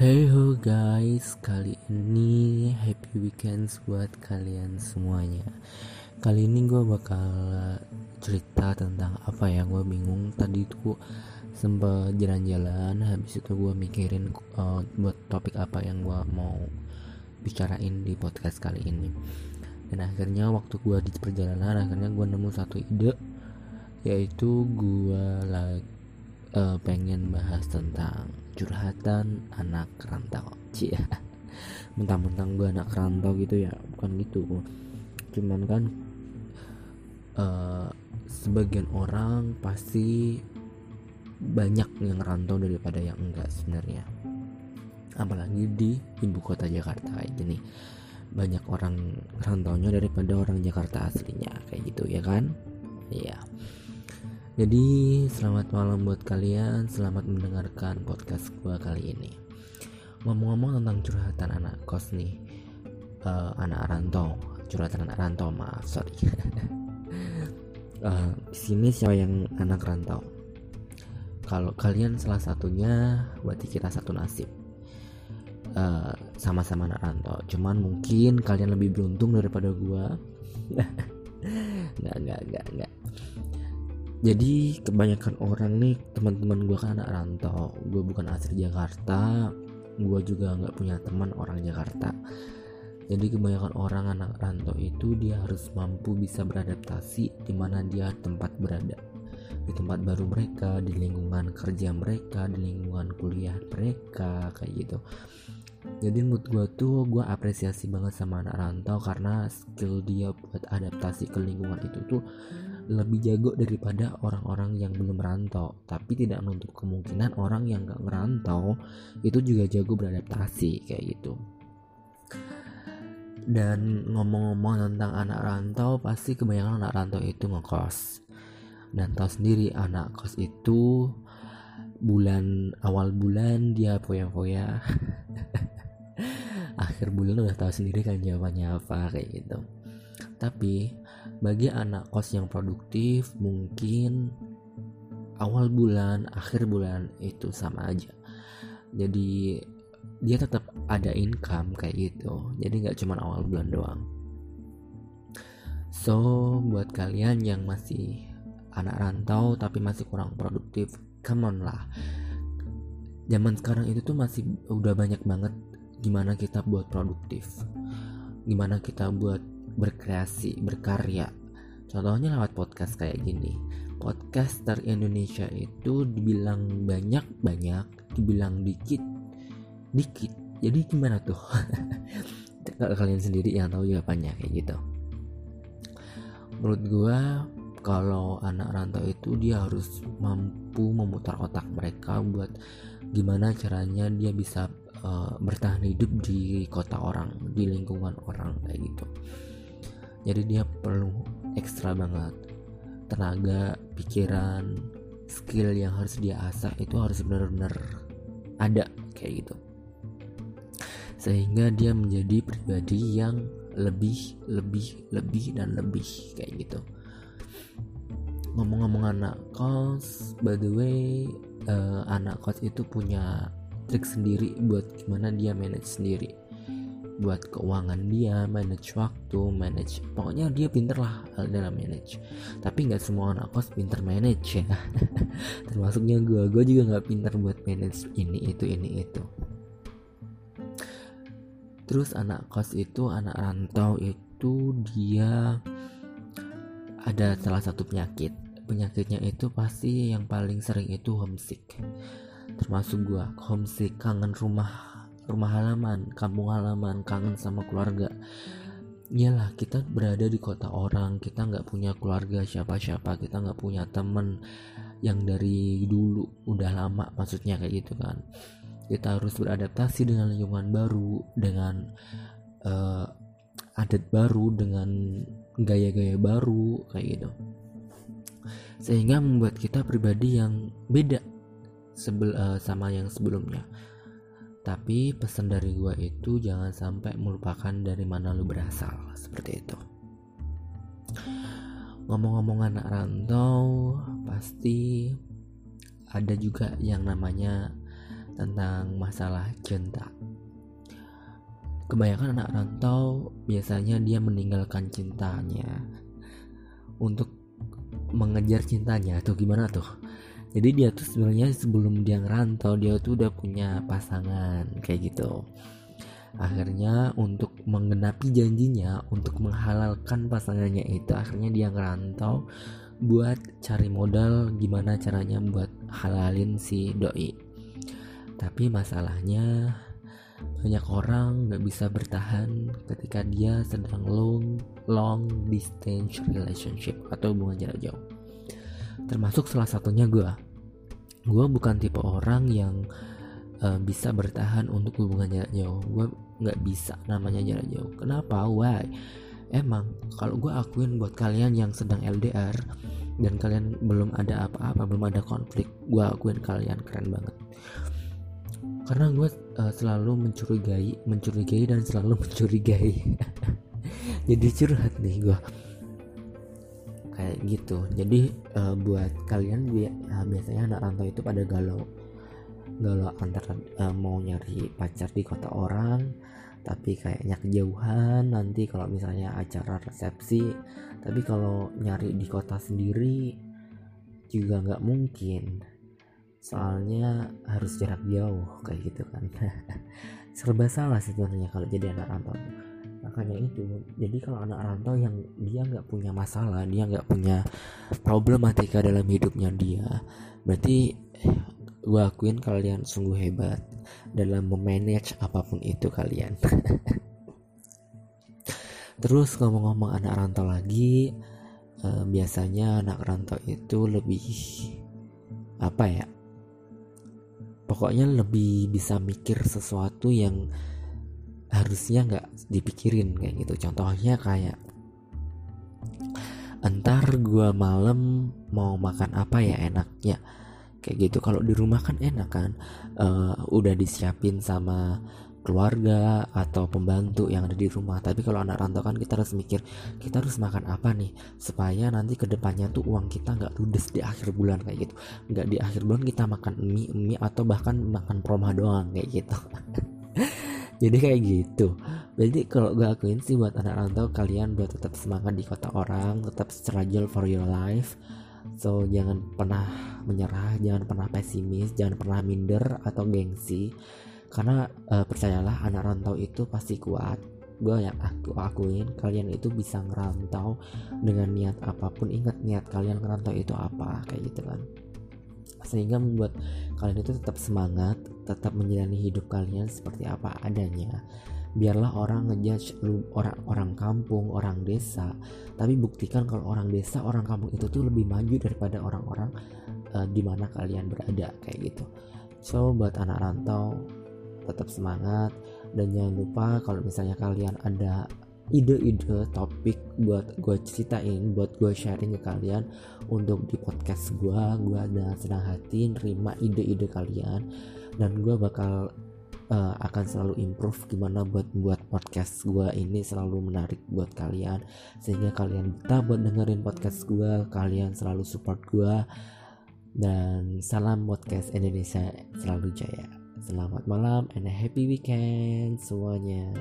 Hey ho guys, kali ini happy weekends buat kalian semuanya. Kali ini gue bakal cerita tentang apa ya gue bingung tadi tuh sempet jalan-jalan habis itu gue mikirin uh, buat topik apa yang gue mau bicarain di podcast kali ini dan akhirnya waktu gue di perjalanan akhirnya gue nemu satu ide yaitu gue lagi uh, pengen bahas curhatan anak rantau. Cia mentang-mentang gue anak rantau gitu ya bukan gitu. Cuman kan uh, sebagian orang pasti banyak yang rantau daripada yang enggak sebenarnya. Apalagi di ibu kota Jakarta kayak gini. Banyak orang rantaunya daripada orang Jakarta aslinya kayak gitu ya kan? Iya jadi selamat malam buat kalian, selamat mendengarkan podcast gue kali ini. Ngomong-ngomong tentang curhatan anak kos nih, uh, anak rantau, curhatan anak rantau maaf sorry. uh, sini siapa yang anak rantau? Kalau kalian salah satunya, berarti kita satu nasib. Uh, sama-sama anak rantau, cuman mungkin kalian lebih beruntung daripada gue. nggak nggak nggak nggak jadi kebanyakan orang nih teman-teman gue kan anak rantau. Gue bukan asli Jakarta gue juga nggak punya teman orang Jakarta. Jadi kebanyakan orang anak rantau itu dia harus mampu bisa beradaptasi di mana dia tempat berada. Di tempat baru mereka di lingkungan kerja mereka di lingkungan kuliah mereka kayak gitu. Jadi menurut gue tuh gue apresiasi banget sama anak rantau karena skill dia buat adaptasi ke lingkungan itu tuh lebih jago daripada orang-orang yang belum merantau. Tapi tidak menutup kemungkinan orang yang gak merantau itu juga jago beradaptasi kayak gitu. Dan ngomong-ngomong tentang anak rantau pasti kebanyakan anak rantau itu ngekos. Dan tahu sendiri anak kos itu bulan awal bulan dia foya-foya. Akhir bulan udah tahu sendiri kan jawabannya apa kayak gitu. Tapi bagi anak kos yang produktif mungkin awal bulan akhir bulan itu sama aja. Jadi dia tetap ada income kayak gitu. Jadi nggak cuma awal bulan doang. So buat kalian yang masih anak rantau tapi masih kurang produktif come on lah. Zaman sekarang itu tuh masih udah banyak banget gimana kita buat produktif. Gimana kita buat berkreasi, berkarya. Contohnya lewat podcast kayak gini. Podcaster Indonesia itu dibilang banyak-banyak, dibilang dikit-dikit. Jadi gimana tuh? kalian sendiri yang tahu jawabannya kayak gitu. Menurut gua kalau anak rantau itu dia harus mampu memutar otak mereka buat gimana caranya dia bisa uh, bertahan hidup di kota orang, di lingkungan orang kayak gitu jadi dia perlu ekstra banget. Tenaga pikiran skill yang harus dia asah itu harus benar-benar ada kayak gitu. Sehingga dia menjadi pribadi yang lebih lebih lebih dan lebih kayak gitu. Ngomong-ngomong anak kos by the way uh, anak kos itu punya trik sendiri buat gimana dia manage sendiri buat keuangan dia manage waktu manage pokoknya dia pinter lah dalam manage. Tapi nggak semua anak kos pinter manage ya. Termasuknya gue gue juga nggak pinter buat manage ini itu ini itu. Terus anak kos itu anak rantau itu dia ada salah satu penyakit. Penyakitnya itu pasti yang paling sering itu homesick. Termasuk gue homesick kangen rumah rumah halaman, kampung halaman, kangen sama keluarga. Iyalah kita berada di kota orang, kita nggak punya keluarga siapa-siapa, kita nggak punya temen yang dari dulu udah lama maksudnya kayak gitu kan. Kita harus beradaptasi dengan lingkungan baru, dengan uh, adat baru, dengan gaya-gaya baru kayak gitu. Sehingga membuat kita pribadi yang beda sebel uh, sama yang sebelumnya tapi pesan dari gue itu jangan sampai melupakan dari mana lu berasal. Seperti itu. Ngomong-ngomong anak rantau pasti ada juga yang namanya tentang masalah cinta. Kebanyakan anak rantau biasanya dia meninggalkan cintanya untuk mengejar cintanya. Atau gimana tuh jadi dia tuh sebenarnya sebelum dia ngerantau dia tuh udah punya pasangan kayak gitu. Akhirnya untuk menggenapi janjinya untuk menghalalkan pasangannya itu akhirnya dia ngerantau buat cari modal gimana caranya buat halalin si doi. Tapi masalahnya banyak orang nggak bisa bertahan ketika dia sedang long long distance relationship atau hubungan jarak jauh termasuk salah satunya gue gue bukan tipe orang yang uh, bisa bertahan untuk hubungan jarak jauh. Gue nggak bisa namanya jarak jauh. Kenapa? Why? Emang kalau gue akuin buat kalian yang sedang LDR dan kalian belum ada apa-apa belum ada konflik gue akuin kalian keren banget. Karena gue uh, selalu mencurigai mencurigai dan selalu mencurigai. Jadi curhat nih gue kayak gitu. Jadi uh, buat kalian bi uh, biasanya anak rantau itu pada galau galau antara uh, mau nyari pacar di kota orang tapi kayaknya kejauhan nanti kalau misalnya acara resepsi. Tapi kalau nyari di kota sendiri juga nggak mungkin. Soalnya harus jarak jauh kayak gitu kan. Serba salah sebenarnya kalau jadi anak rantau makanya itu. Jadi kalau anak rantau yang dia nggak punya masalah dia nggak punya problematika dalam hidupnya dia berarti gue akuin kalian sungguh hebat dalam memanage apa pun itu kalian. Terus ngomong-ngomong anak rantau lagi eh, biasanya anak rantau itu lebih apa ya? Pokoknya lebih bisa mikir sesuatu yang harusnya nggak dipikirin kayak gitu. Contohnya kayak entar gua malam mau makan apa ya enaknya? Kayak gitu. Kalau di rumah kan enak kan uh, udah disiapin sama keluarga atau pembantu yang ada di rumah. Tapi kalau anak rantau kan kita harus mikir kita harus makan apa nih supaya nanti ke depannya tuh uang kita nggak ludes di akhir bulan kayak gitu. Nggak di akhir bulan kita makan mie mie atau bahkan makan proma doang kayak gitu jadi kayak gitu. Jadi kalau gue akuin sih buat anak rantau kalian buat tetap semangat di kota orang tetap struggle for your life. So jangan pernah menyerah jangan pernah pesimis jangan pernah minder atau gengsi. Karena uh, percayalah anak rantau itu pasti kuat. Gue yang aku akuin kalian itu bisa ngerantau dengan niat apa pun. Ingat niat kalian ngerantau itu apa kayak gitu kan. Sehingga membuat kalian itu tetap semangat tetap menjalani hidup kalian seperti apa adanya. Biarlah orang ngejudge lu orang orang kampung orang desa tapi buktikan kalau orang desa orang kampung itu tuh lebih maju daripada orang-orang uh, di mana kalian berada kayak gitu. So buat anak rantau tetap semangat dan jangan lupa kalau misalnya kalian ada ide-ide topik buat gue ceritain buat gue sharing ke kalian. Untuk di podcast gue gue dengan senang hati nerima ide-ide kalian. Dan gue bakal uh, akan selalu improve gimana buat buat podcast gue ini selalu menarik buat kalian. Sehingga kalian betah buat dengerin podcast gue kalian selalu support gue dan salam podcast Indonesia selalu jaya. Selamat malam and a happy weekend semuanya.